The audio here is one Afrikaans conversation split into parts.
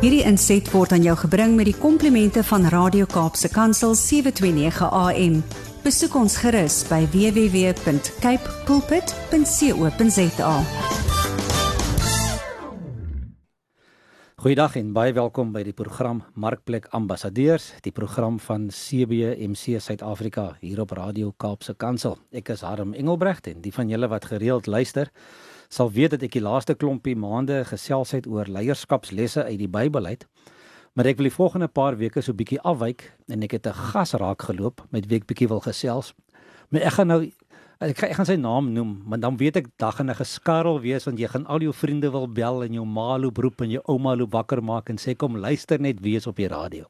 Hierdie inset word aan jou gebring met die komplimente van Radio Kaapse Kansel 729 AM. Besoek ons gerus by www.cape pulpit.co.za. Goeiedag en baie welkom by die program Markplek Ambassadeurs, die program van CBMC Suid-Afrika hier op Radio Kaapse Kansel. Ek is Harm Engelbrecht en die van julle wat gereeld luister, sal weet dat ek die laaste klompie maande gesels het oor leierskapslesse uit die Bybel uit. Maar ek wil die volgende paar weke so bietjie afwyk en ek het 'n gas raak geloop met wie ek bietjie wil gesels. Maar ek gaan nou ek, ek gaan sy naam noem, maar dan weet ek dag en 'n geskarrel wees want jy gaan al jou vriende wil bel en jou ma loop roep en jou ouma loop wakker maak en sê kom luister net wees op die radio.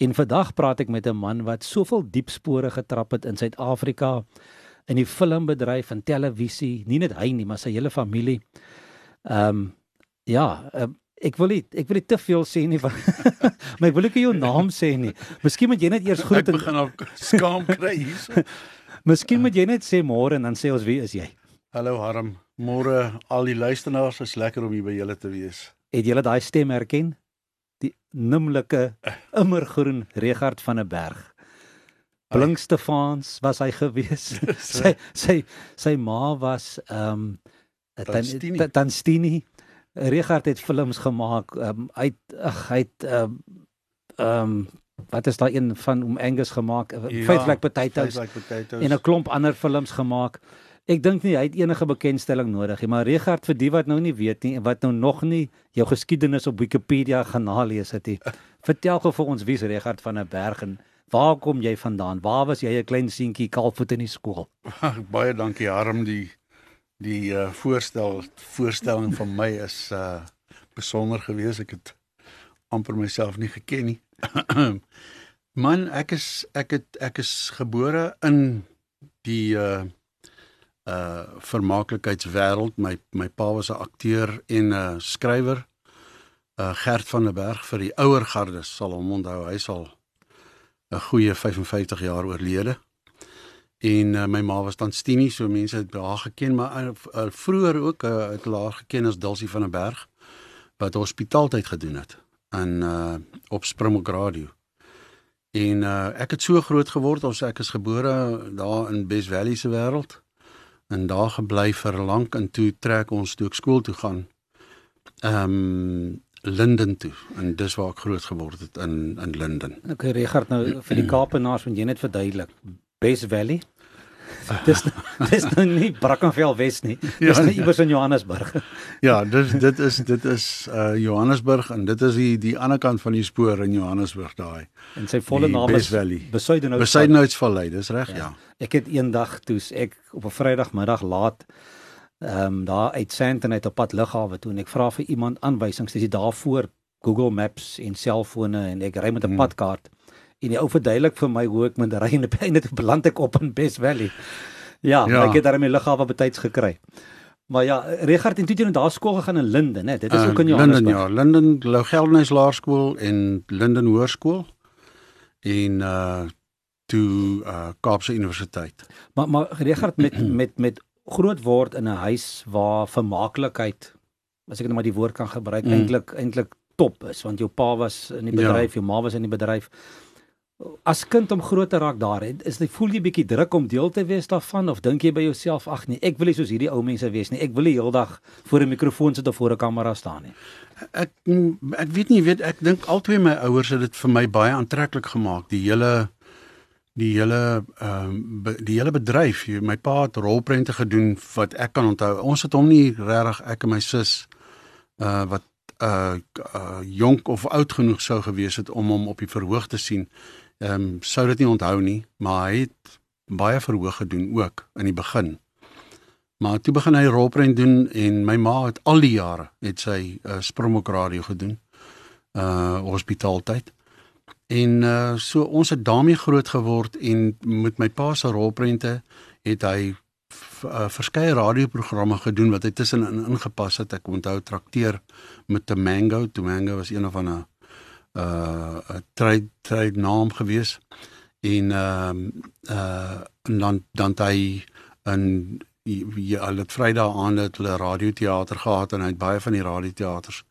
En vandag praat ek met 'n man wat soveel diep spore getrap het in Suid-Afrika in die filmbedryf en televisie, nie net hy nie, maar sy hele familie. Ehm um, ja, um, ek wil nie ek wil nie te veel sê nie van maar ek wil ek jou naam sê nie. Miskien moet jy net eers groet en begin op skaam kry hierso. Miskien moet jy net sê môre en dan sê ons wie is jy? Hallo Harm. Môre al die luisteraars, is lekker om hier by julle te wees. Het julle daai stem herken? Die nimmerlike immergroen Regard van 'n berg. Blink Stefans was hy gewees. sy sy sy ma was ehm um, Tanstini. Regard het films gemaak. Ehm um, hy ag hy het ehm um, wat is daai een van om Angus gemaak ja, Five Black Potatoes en 'n klomp ander films gemaak ek dink nie hy het enige bekendstelling nodig nie maar Regard vir die wat nou nie weet nie en wat nou nog nie jou geskiedenis op Wikipedia gaan nalees het nie vertel gou vir ons wie's Regard van 'n berg en waar kom jy vandaan waar was jy 'n klein seentjie kaalvoet in die skool baie dankie Harm die die uh, voorstel voorstelling van my is uh besonder geweest ek het amper myself nie geken nie Man, ek is ek het ek is gebore in die uh uh vermaaklikheidswêreld. My my pa was 'n akteur en 'n uh, skrywer. Uh Gert van der Berg vir die ouer gardes sal hom onthou. Hy sal 'n goeie 55 jaar oorlede. En uh, my ma was dan Stini, so mense het haar geken, maar uh, uh, vroeër ook uh, het hulle haar geken as Dulcie van der Berg wat hospitaaltyd gedoen het in uh op Springbok Radio. En uh ek het so groot geword ons ek is gebore daar in Bes Valley se wêreld en daar gebly vir lank en toe trek ons toe ek skool toe gaan. Ehm um, Linden toe en dis waar ek groot geword het in in Linden. Ek okay, regard nou vir die Kaapenaars moet jy net verduidelik. Bes Valley dis dis nou nie Brackenfell Wes nie. Dis ja, net iewers in Johannesburg. ja, dis dit is dit is uh Johannesburg en dit is die die ander kant van die spoor in Johannesburg daai. En sy volle naam is Besuidenhout. Besuidenhoutsvallei, dis reg, ja. ja. Ek het eendag toe's ek op 'n Vrydagmiddag laat ehm um, daar uit Sandton uit op pad lughawe toe en ek vra vir iemand aanwysings, dis daar voor Google Maps en selfone en ek ry met 'n hmm. padkaart en die ou verduidelik vir my hoe ek moet ry en op einde toe beland ek op in Best Valley. Ja, ja. ek het daarmee lughawe betyds gekry. Maar ja, Regard en toe jy nou daar skool gegaan in Linden, hè? Dit is uh, ook in Johannesburg. Linden ja, Linden Geldenhuys Laerskool en Linden Hoërskool. En uh toe uh Kaapse Universiteit. Maar maar Regard met met met groot word in 'n huis waar vermaaklikheid as ek net maar die woord kan gebruik mm. eintlik eintlik top is want jou pa was in die bedryf, ja. jou ma was in die bedryf as kind om groot te raak daar is jy voel jy bietjie druk om deel te wees daarvan of dink jy by jouself ag nee ek wil nie soos hierdie ou mense wees nie ek wil nie heeldag voor 'n mikrofoon sit of voor 'n kamera staan nie ek ek weet nie weet ek dink albei my ouers het dit vir my baie aantreklik gemaak die hele die hele ehm um, die hele bedryf my pa het rolprente gedoen wat ek kan onthou ons het hom nie regtig ek en my sus uh wat uh, uh jonk of oud genoeg sou gewees het om hom op die verhoog te sien ehm um, sou dit nie onthou nie, maar hy het baie verhoog gedoen ook in die begin. Maar toe begin hy rolprent doen en my ma het al die jare het sy uh, Springbok radio gedoen. Uh hospitaaltyd. En uh so ons het daarmee groot geword en met my pa se rolprente het hy uh, verskeie radioprogramme gedoen wat hy tussenin ingepas het. Ek onthou trakteer met 'n mango, toe mango was een of 'n uh 'n trade trade naam gewees en ehm uh, uh dan dan hy in ja al het Vrydag aand het hulle radioteater gehad en hy het baie van die radioteaters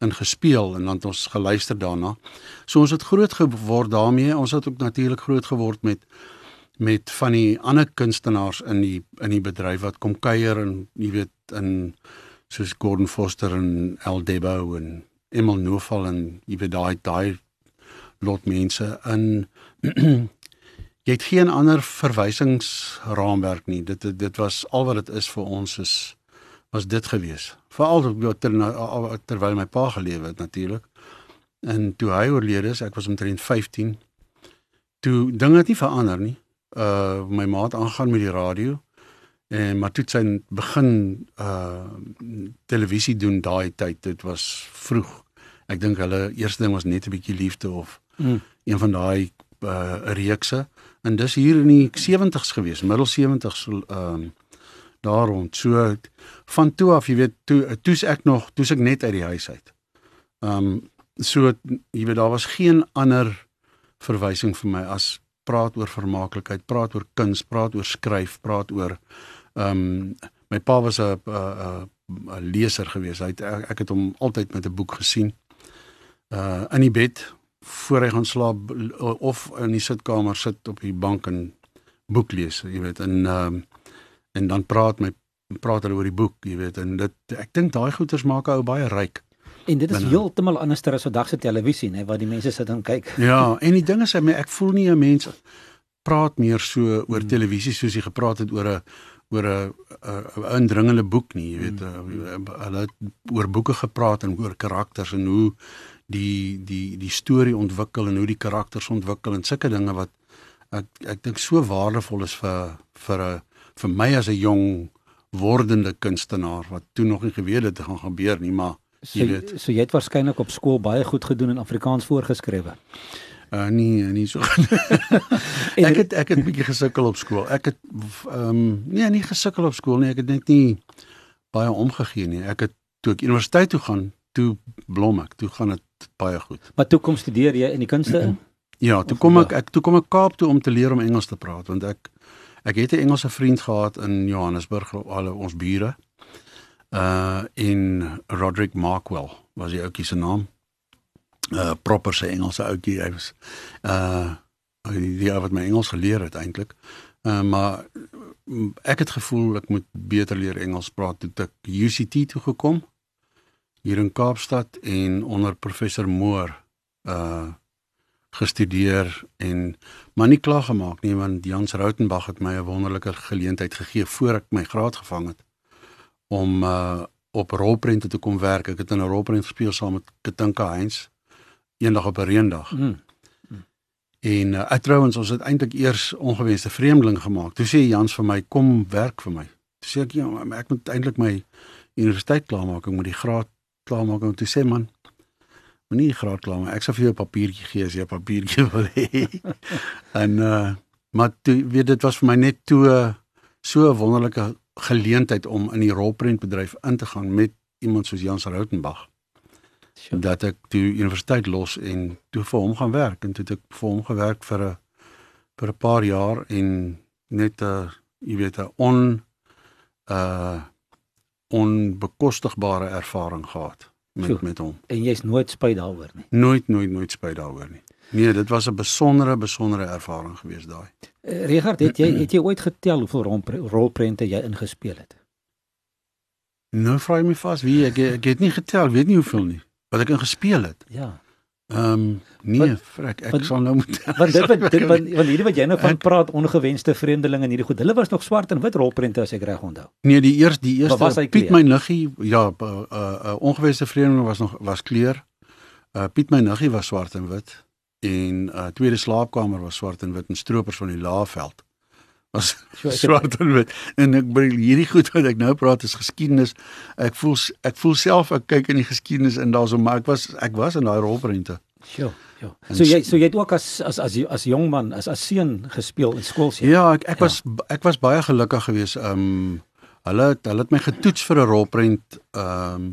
in gespeel en dan het ons geluister daarna. So ons het groot geword daarmee. Ons het ook natuurlik groot geword met met van die ander kunstenaars in die in die bedryf wat kom kuier en jy weet in soos Gordon Foster en Al Debo en Emil Noval en jy weet daai daai lot mense in jy het geen ander verwysingsraamwerk nie. Dit dit was al wat dit is vir ons is was dit gewees. Veral ter, terwyl my pa gelewe het natuurlik. En toe hy oorlede is, ek was omtrent 15. Toe dinge het nie verander nie uh my maat aangaan met die radio en maar toe sy begin uh televisie doen daai tyd dit was vroeg ek dink hulle eerste ding was net 'n bietjie liefde of mm. een van daai uh reekse en dis hier in die 70's gewees middel 70's ehm um, daar rond so van toe af jy weet toe toe's ek nog toe's ek net uit die huis uit ehm um, so jy weet daar was geen ander verwysing vir my as praat oor vermaaklikheid, praat oor kuns, praat oor skryf, praat oor ehm um, my pa was 'n 'n leser gewees. Hy het ek, ek het hom altyd met 'n boek gesien. Uh in die bed voor hy gaan slaap of in die sitkamer sit op die bank en boek lees, jy weet, en ehm um, en dan praat my praat hulle oor die boek, jy weet, en dit ek dink daai goeters maak ou baie ryk. En dit is heeltemal anders as vandag se televisie, nê, waar die mense sit en kyk. Ja, en die ding is ek voel nie 'n mens praat meer so oor hmm. televisie soos jy gepraat het oor 'n oor 'n 'n indringende boek nie, jy weet, hmm. hulle het oor boeke gepraat en oor karakters en hoe die die die storie ontwikkel en hoe die karakters ontwikkel en sulke dinge wat ek ek dink so waardevol is vir vir 'n vir my as 'n jong wordende kunstenaar wat toe nog nie geweet het dit gaan gebeur nie, maar So, jy weet. So jy het waarskynlik op skool baie goed gedoen in Afrikaans voorgeskrewe. Uh nee, nee so. ek het ek het bietjie gesukkel op skool. Ek het ehm um, nee, nie gesukkel op skool nie. Ek het net nie baie omgegee nie. Ek het toe ek universiteit toe gaan, toe blom ek. Toe gaan dit baie goed. Maar toe kom studeer jy in die kunste in? Ja, toe kom ek ek toe kom ek Kaap toe om te leer om Engels te praat want ek ek het 'n Engelse vriend gehad in Johannesburg, al ons bure uh in Roderick Markwell was die ouetjie se naam. Uh proper se Engelse ouetjie hy was uh die, die wat my Engels geleer het eintlik. Uh maar ek het gevoel ek moet beter leer Engels praat toe ek UCT toe gekom hier in Kaapstad en onder professor Moore uh gestudeer en maar nie klaar gemaak nie want Jans Rautenbach het my 'n wonderlike geleentheid gegee voor ek my graad gevang het om uh op rolprente te kom werk. Ek het in 'n rolprent gespeel saam met Katinka Heinz eendag op 'n reendag. Mm. Mm. En uh, ek trouens ons het eintlik eers ongewenste vreemdeling gemaak. Toe sê Jans vir my kom werk vir my. Toe sê ek ja, ek moet eintlik my universiteit klaarmaak. Ek moet die graad klaarmaak en toe sê man moenie graad klaar maak. Ek sal vir jou 'n papiertjie gee as jy 'n papiertjie wil hê. en uh maar toe weet dit was vir my net toe so 'n wonderlike geleentheid om in die rolprentbedryf in te gaan met iemand soos Jans Rautenbach. Sure. Dat ek toe universiteit los en toe vir hom gaan werk en toe het ek vir hom gewerk vir 'n vir 'n paar jaar en net 'n jy weet 'n on uh onbekostigbare ervaring gehad met sure. met hom. En jy's nooit spyt daaroor nie. Nooit nooit nooit spyt daaroor nie. Nee, dit was 'n besondere besondere ervaring geweest daai. Uh, Richard, het jy het jy ooit getel hoeveel rolprente jy ingespeel het? Nou vra jy my vas wie ek ek het nie getel, weet nie hoeveel nie wat ek ingespeel het. Ja. Ehm um, nee, frek, ek wat, sal nou moet Want dit wat dit wat want hierdie wat jy nou van praat ongewenste vreemdelinge en hierdie goed. Hulle was nog swart en wit rolprente as ek reg onthou. Nee, die eers die eerste Piet my nuggie, ja, uh, uh, uh, ongewenste vreemdeling was nog was kleur. Uh Piet my nuggie was swart en wit en uh tweede slaapkamer was swart en wit en stroopers van die Laagveld was swart en wit. En ek bring hierdie goed wat ek nou praat is geskiedenis. Ek voel ek voel self ek kyk in die geskiedenis en daarso maar ek was ek was in daai rolprente. Ja. Ja so jy so jy het ook as as as as jong man as as seun gespeel in skool sien ja ek ek ja. was ek was baie gelukkig geweest um hulle hulle het my getoets vir 'n rolprent um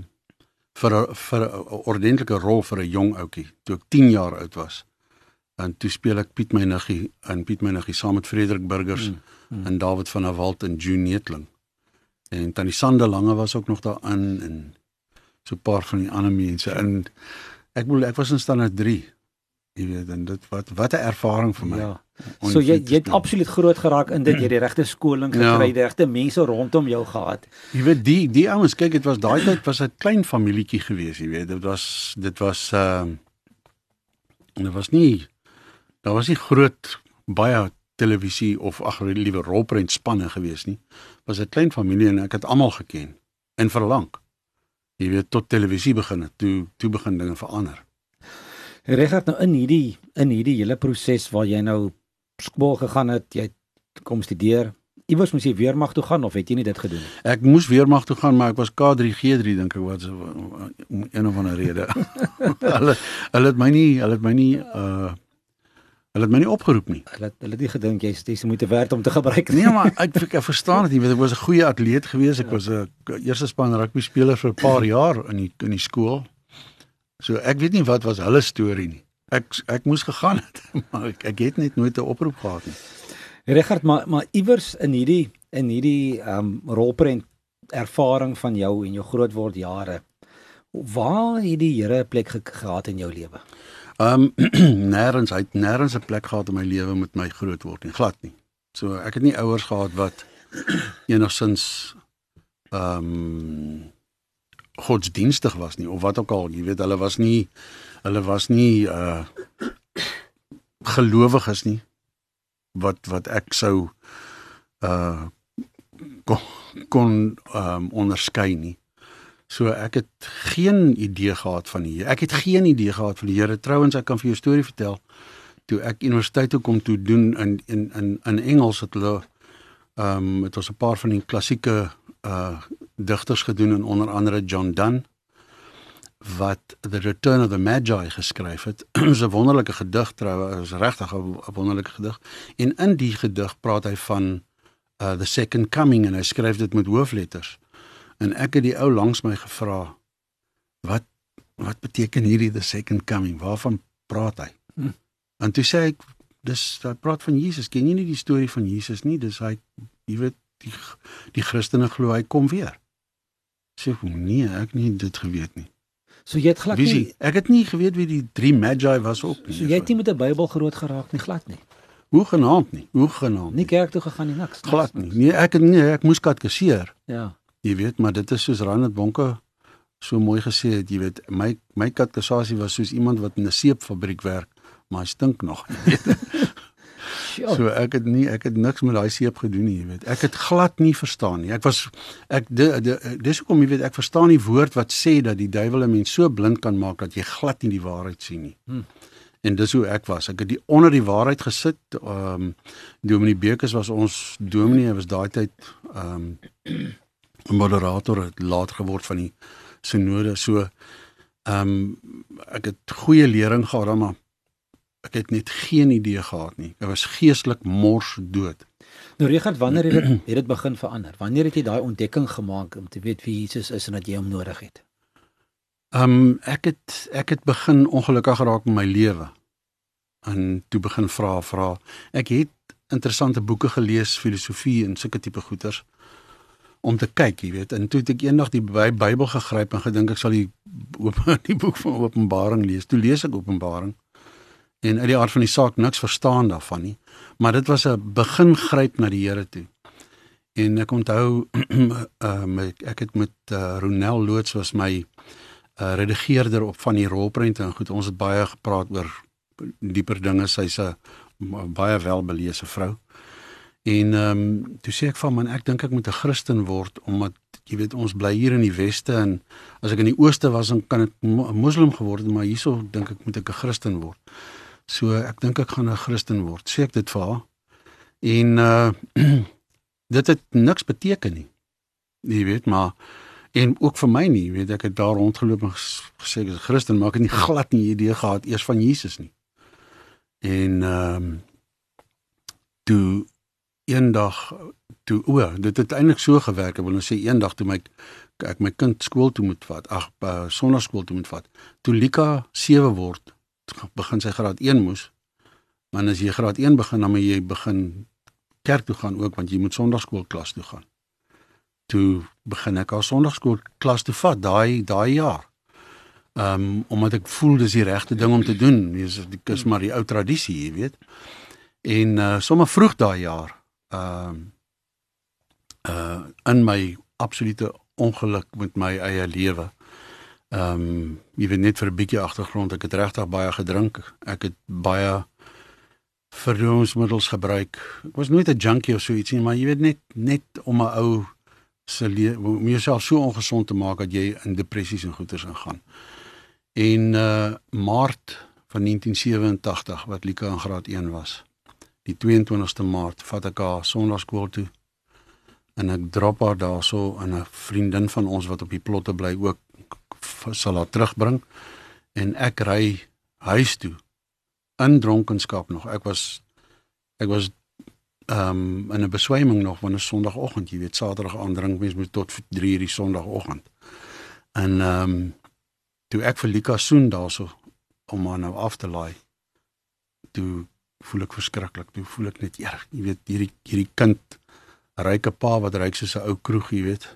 vir 'n vir 'n ordentlike rol vir 'n jong ouetjie toe ek 10 jaar oud was en toe speel ek Piet Meiniggie in Piet Meiniggie saam met Frederik Burgers mm, mm. en David van der Walt en June Netling. En Tannie Sande Lange was ook nog daarin en so 'n paar van die ander mense in ek bedoel ek was in standaard 3. Jy weet en dit wat wat 'n ervaring vir my. Ja. So jy jy het absoluut groot geraak in dit jy die regte skoling gekry, ja. die regte mense rondom jou gehad. Jy weet die die ouens kyk dit was daai tyd was 'n klein familietjie gewees, jy weet dit was dit was ehm uh, dit was nie daar was nie groot baie televisie of ag liewe rolprent spanne gewees nie. Was 'n klein familie en ek het almal geken en verlang. Jy weet tot televisie begin het, toe toe begin dinge verander. Regtig nou in hierdie in hierdie hele proses waar jy nou skool gegaan het, jy kom studeer. Iewers moes jy weermag toe gaan of het jy nie dit gedoen nie? Ek moes weermag toe gaan, maar ek was K3 G3 dink ek wat om een of ander rede. hulle hulle het my nie hulle het my nie uh Hulle het my nie opgeroep nie. Hulle hulle het nie gedink jy's dis moet werd om te gebruik nie. Nee, maar ek ek, ek verstaan dit, jy weet ek was 'n goeie atleet gewees. Ek ja. was 'n eerste span rugby speler vir 'n paar jaar in die in die skool. So ek weet nie wat was hulle storie nie. Ek ek moes gegaan het, maar ek ek het net nooit 'n oproep gehad nie. Richard, maar maar iewers in hierdie in hierdie ehm um, rolprent ervaring van jou en jou grootword jare, waar het die Here 'n plek ge gehad in jou lewe? Ehm um, nêrens uit nêrens 'n plek gehad in my lewe met my groot word nie, glad nie. So ek het nie ouers gehad wat enigsins ehm um, godsdienstig was nie of wat ook al, jy weet hulle was nie hulle was nie uh gelowiges nie wat wat ek sou uh kon kon um, onderskei nie. So ek het geen idee gehad van die ek het geen idee gehad van die Here. Trouwens ek kan vir jou storie vertel. Toe ek universiteit toe kom toe doen in in in in Engels het hulle ehm um, het ons 'n paar van die klassieke uh digters gedoen en onder andere John Donne wat The Return of the Magi geskryf het. 'n wonderlike gedig troue, is regtig 'n wonderlike gedig. En in die gedig praat hy van uh the second coming en hy skryf dit met hoofletters. En ek het die ou langs my gevra wat wat beteken hierdie the second coming? Waarvan praat hy? Hm. En toe sê ek dis hy praat van Jesus. Ken jy nie die storie van Jesus nie? Dis hy jy weet die die Christene glo hy kom weer. Sê nee, ek nie dit geweet nie. So jy het glad nie ek het nie geweet wie die drie magi was ook nie. So jy het nie met 'n Bybel groot geraak nie, glad nie. Hoe genaamd nie? Hoe genaamd? Nie kerk toe gegaan nie, niks. Glad nie. Nee, ek nie ek moes katkeseer. Ja. Jy weet, maar dit is soos Randet Bonke so mooi gesê het, jy weet, my my katkesasie was soos iemand wat in 'n seepfabriek werk, maar hy stink nog, jy weet. so ek het nie ek het niks met daai seep gedoen nie, jy weet. Ek het glad nie verstaan nie. Ek was ek dis hoekom jy weet ek verstaan die woord wat sê dat die duiwel 'n mens so blind kan maak dat jy glad nie die waarheid sien nie. Hmm. En dis hoe ek was. Ek het die onder die waarheid gesit. Ehm um, Dominee Bekes was ons dominee, hy was daai tyd ehm um, moderator het laat geword van die sinode. So ehm um, ek het goeie lering gehad, maar ek het net geen idee gehad nie. Ek was geestelik mors dood. Nou Richard, wanneer het dit het dit begin verander? Wanneer het jy daai ontdekking gemaak om te weet wie Jesus is en dat jy hom nodig het? Ehm um, ek het ek het begin ongelukkig geraak in my lewe. En toe begin vra vra. Ek het interessante boeke gelees, filosofie en sulke tipe goeters om te kyk, jy weet. En toe het ek eendag die Bybel gegryp en gedink ek sal die die boek van Openbaring lees. Toe lees ek Openbaring en uit die aard van die saak niks verstaan daarvan nie. Maar dit was 'n begin gryp na die Here toe. En ek onthou um, ek, ek het met uh, Ronel Loots was my uh, redigeerder op van die rolprente en goed ons het baie gepraat oor dieper dinge sy's 'n baie welbeleese vrou. En ehm um, toe sê ek van man ek dink ek moet 'n Christen word omdat jy weet ons bly hier in die weste en as ek in die ooste was dan kan ek 'n moslim geword het maar hierso dink ek moet ek 'n Christen word. So ek dink ek gaan 'n Christen word. Sê ek dit vir haar. En uh dit het niks beteken nie. Jy weet maar en ook vir my nie, weet ek het daar rondgeloop en gesê ek is 'n Christen maar ek het nie glad nie idee gehad eers van Jesus nie. En ehm um, toe eendag toe o, dit het eintlik so gewerk. Ek wil nou sê eendag toe my ek my kind skool toe moet vat, ag uh, sonnaarskool toe moet vat. Toe Lika 7 word, begin sy graad 1 moes. Maar as jy graad 1 begin, dan moet jy begin kerk toe gaan ook want jy moet sonnaarskool klas toe gaan. toe begin ek al Sondagskool klas toe vat daai daai jaar. Ehm um, omdat ek voel dis die regte ding om te doen. Dis dis maar die ou tradisie, jy weet. En uh sommer vroeg daai jaar ehm um, uh in my absolute ongeluk met my eie lewe. Ehm um, jy weet net vir 'n bietjie agtergrond, ek het regtig baie gedrink. Ek het baie verdowingsmiddels gebruik. Ek was nooit 'n junkie of so iets nie, maar jy weet net net om 'n ou se om jouself so ongesond te maak dat jy in depressies en goeters ingaan. En uh Maart van 1987 wat Lika in graad 1 was. Die 22ste Maart vat ek haar sonnaarskool toe en ek drop haar daarso aan 'n vriendin van ons wat op die plotte bly ook sal haar terugbring en ek ry huis toe in dronkenskap nog. Ek was ek was ehm um, in 'n beswyming nog van 'n Sondagoggend, jy weet, Saterdag aand drink mens moet tot 3 uur die Sondagoggend. En ehm um, toe ek vir Lika soen daarso om haar nou af te laai. Toe voel ek verskriklik. Toe voel ek net eer, jy weet, hierdie hierdie kind ryke pa wat ryk soos 'n ou kroeg, jy weet,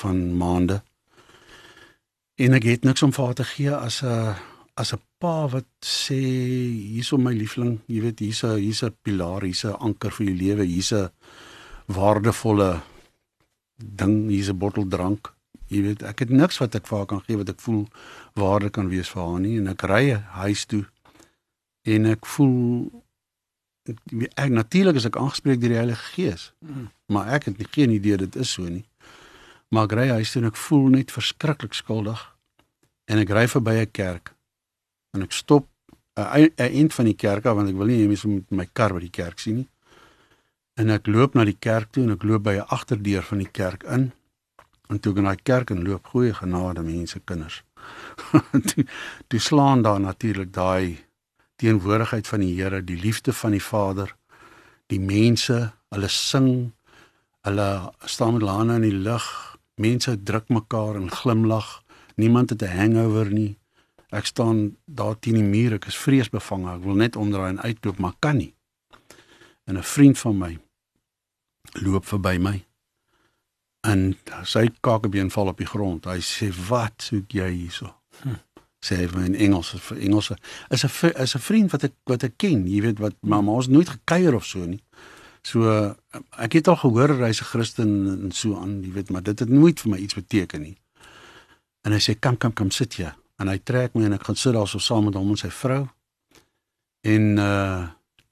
van maande. En ek het niks om vir haar te gee as 'n as 'n pa wat sê hierso my liefling, jy weet hier's 'n hier's 'n pilaar, hier's 'n anker vir die lewe, hier's 'n waardevolle ding, hier's 'n bottel drank. Jy weet, ek het niks wat ek vir haar kan gee wat ek voel waarde kan wees vir haar nie en ek ry huis toe en ek voel ek natuurlik is ek aangespreek deur die Heilige Gees. Mm. Maar ek het nie geen idee dit is so nie. Maar ek ry huis toe en ek voel net verskriklik skuldig en ek ry verby 'n kerk en ek stop 'n eind van die kerk af want ek wil nie mense met my kar by die kerk sien nie. En ek loop na die kerk toe en ek loop by 'n agterdeur van die kerk in. En toe ek in daai kerk en loop goeie genade mense kinders. toe, toe slaan daar natuurlik daai teenwoordigheid van die Here, die liefde van die Vader, die mense, hulle sing, hulle staan met hulle hande in die lug, mense druk mekaar en glimlag. Niemand het 'n hangover nie. Ek staan daar teen die muur, ek is vreesbevange. Ek wil net omdraai en uitloop, maar kan nie. En 'n vriend van my loop verby my. En sy kakebeen val op die grond. Hy sê: "Wat soek jy hierso?" Hm. Sê hy in Engels, vir Engels is 'n is 'n vriend wat ek wat ek ken, jy weet wat, maar ons nooit gekuier of so nie. So ek het al gehoor hy's 'n Christen en so aan, jy weet, maar dit het nooit vir my iets beteken nie. En hy sê: "Kom, kom, kom sit hier." en hy trek my en ek gaan sit daar so saam met hom en sy vrou. En uh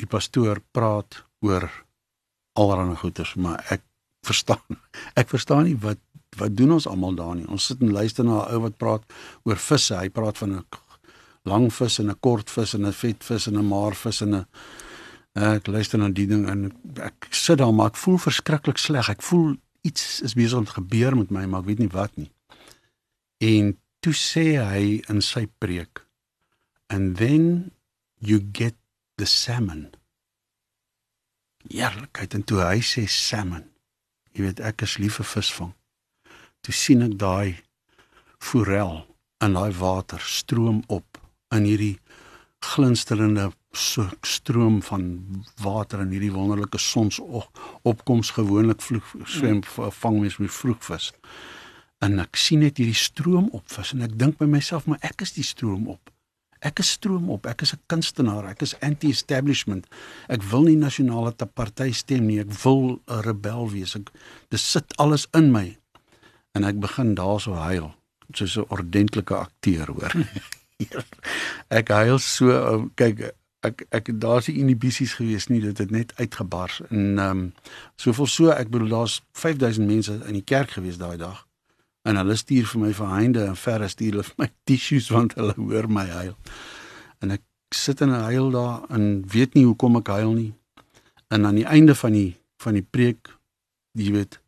die pastoor praat oor allerlei goeters, maar ek verstaan ek verstaan nie wat wat doen ons almal daar nie. Ons sit en luister na 'n ou wat praat oor visse. Hy praat van 'n lang vis en 'n kort vis en 'n vet vis en 'n maar vis en 'n ek luister na die ding en ek sit daar maar ek voel verskriklik sleg. Ek voel iets is besig om te gebeur met my, maar ek weet nie wat nie. En toe sê hy in sy preek and then you get the salmon eerlikheid en toe hy sê salmon jy weet ek is lief vir visvang toe sien ek daai forel in daai water stroom op in hierdie glinsterende stroom van water in hierdie wonderlike sonsopkoms gewoonlik vloeg swem vang mens met vroegvis en ek sien net hierdie stroom opvis en ek dink by myself maar ek is die stroom op. Ek is stroom op. Ek is 'n kunstenaar. Ek is anti-establishment. Ek wil nie nasionale party stem nie. Ek wil 'n rebel wees. Ek dit sit alles in my. En ek begin daarso huil soos 'n ordentlike akteur hoor. ek huil so kyk ek ek daar's nie inhibisies gewees nie dit het net uitgebars en ehm um, soveel so ek bedoel daar's 5000 mense in die kerk gewees daai dag en hulle stuur vir my vir heinde en verre stuur hulle vir my tissues want hulle hoor my huil. En ek sit in 'n huil daar en weet nie hoekom ek huil nie. En aan die einde van die van die preek, jy weet,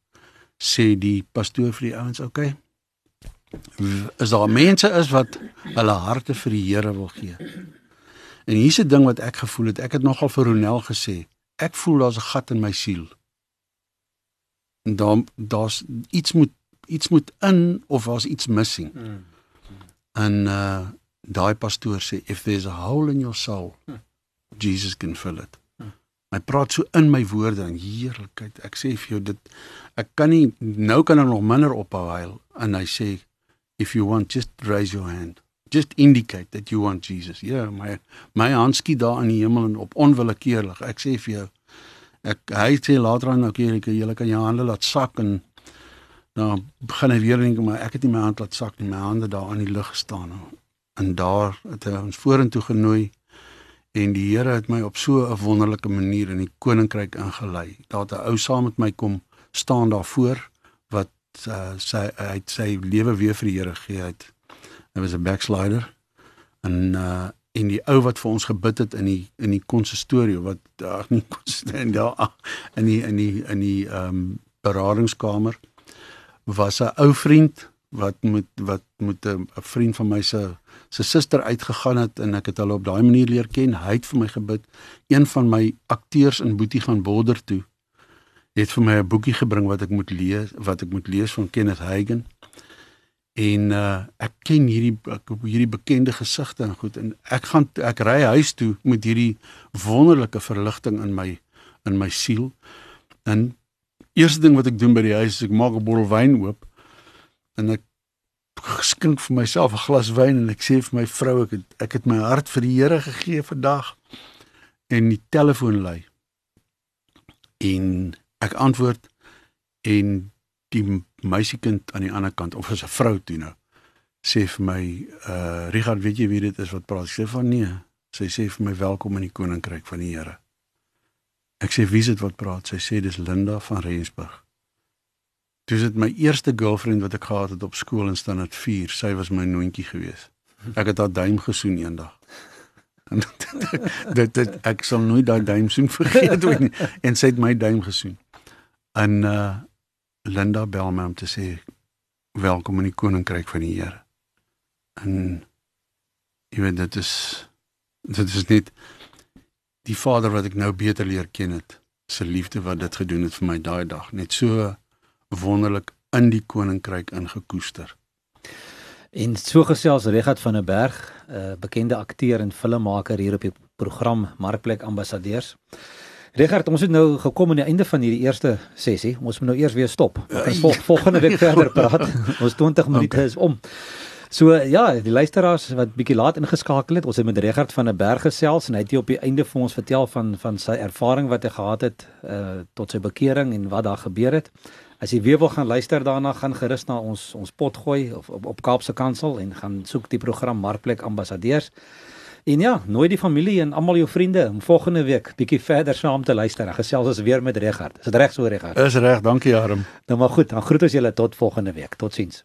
sê die pastoor vir die ouens, "Oké. Okay, is daar mense is wat hulle harte vir die Here wil gee." En hier's 'n ding wat ek gevoel het. Ek het nogal vir Ronel gesê, ek voel daar's 'n gat in my siel. En dan daar's iets moet iets moet in of was iets missing. Mm. Mm. En uh daai pastoor sê if there's a hole in your soul, mm. Jesus can fill it. Hy praat so in my woorde en heerlikheid. Ek sê vir jou dit ek kan nie nou kan ek nog minder ophou huil en hy sê if you want just raise your hand. Just indicate that you want Jesus. Ja, yeah, my my hand skiet daar in die hemel en op onwillekeurlik. Ek sê vir jou ek hy sê later aan ook jy kan jou hande laat sak en dan begin hy weer dink maar ek het nie my hand laat sak nie. My hande daar in die lug gestaan en daar het hy ons vorentoe genooi en die Here het my op so 'n wonderlike manier in die koninkryk ingelei. Daar het 'n ou saam met my kom staan daarvoor wat uh, sy hy het sy lewe weer vir die Here gegee het. Hy was 'n backslider en uh en die ou wat vir ons gebid het in die in die konsistorie wat ag nie konsistorie daar in die in die in die ehm um, beradingskamer was 'n ou vriend wat met wat met 'n vriend van my se se suster uitgegaan het en ek het hulle op daai manier leer ken. Hy het vir my gebid. Een van my akteurs in Boetie gaan border toe het vir my 'n boekie gebring wat ek moet lees, wat ek moet lees van Kenneth Hagin. En uh ek ken hierdie ek hierdie bekende gesigte en goed en ek gaan ek ry huis toe met hierdie wonderlike verligting in my in my siel. En eerste ding wat ek doen by die huis is ek maak 'n bottel wyn oop en ek skink vir myself 'n glas wyn en ek sê vir my vrou ek het, ek het my hart vir die Here gegee vandag en die telefoon lui. En ek antwoord en die meisiekind aan die ander kant of is 'n vrou toe nou sê vir my uh Richard weet jy wie dit is wat praat? Ek sê van nee. Sy sê vir my welkom in die koninkryk van die Here. Ek sê wie is dit wat praat? Sy sê dis Linda van Rensburg. Dis dit my eerste girlfriend wat ek gehad het op skool in standaard 4. Sy was my noontjie gewees. Ek het haar duim gesoen eendag. En dit dit ek sal nooit daai duim soen vergeet ooit nie. En sy het my duim gesoen. En uh Linda bel my om te sê welkom in die koninkryk van die Here. En jy weet dit is dit is net die Vader wat ek nou beter leer ken het. Se liefde wat dit gedoen het vir my daai dag. Net so wonderlik in die koninkryk ingekoester. En so gesels Regard van der Berg, 'n uh, bekende akteur en filmmaker hier op die program Markplek Ambassadeurs. Regard, ons het nou gekom aan die einde van hierdie eerste sessie. Ons moet nou eers weer stop. Ons vol, volgende week verder praat. ons 20 minute okay. is om. So ja, die luisteraars wat bietjie laat ingeskakel het, ons het met Regard van der Berg gesels en hy het hier op die einde vir ons vertel van van sy ervaring wat hy gehad het uh tot sy bekering en wat daar gebeur het. As jy weer wil gaan luister daarna, gaan gerus na ons ons pot gooi of op, op Kaapse Kansel en gaan soek die program Markplek Ambassadeurs. En ja, nooi die familie en almal jou vriende om volgende week bietjie verder saam te luister. Gesels ons weer met Regard. Is dit reg so Regard? Is reg, dankie Harm. Nou maar goed, dan groet ons julle tot volgende week. Totsiens.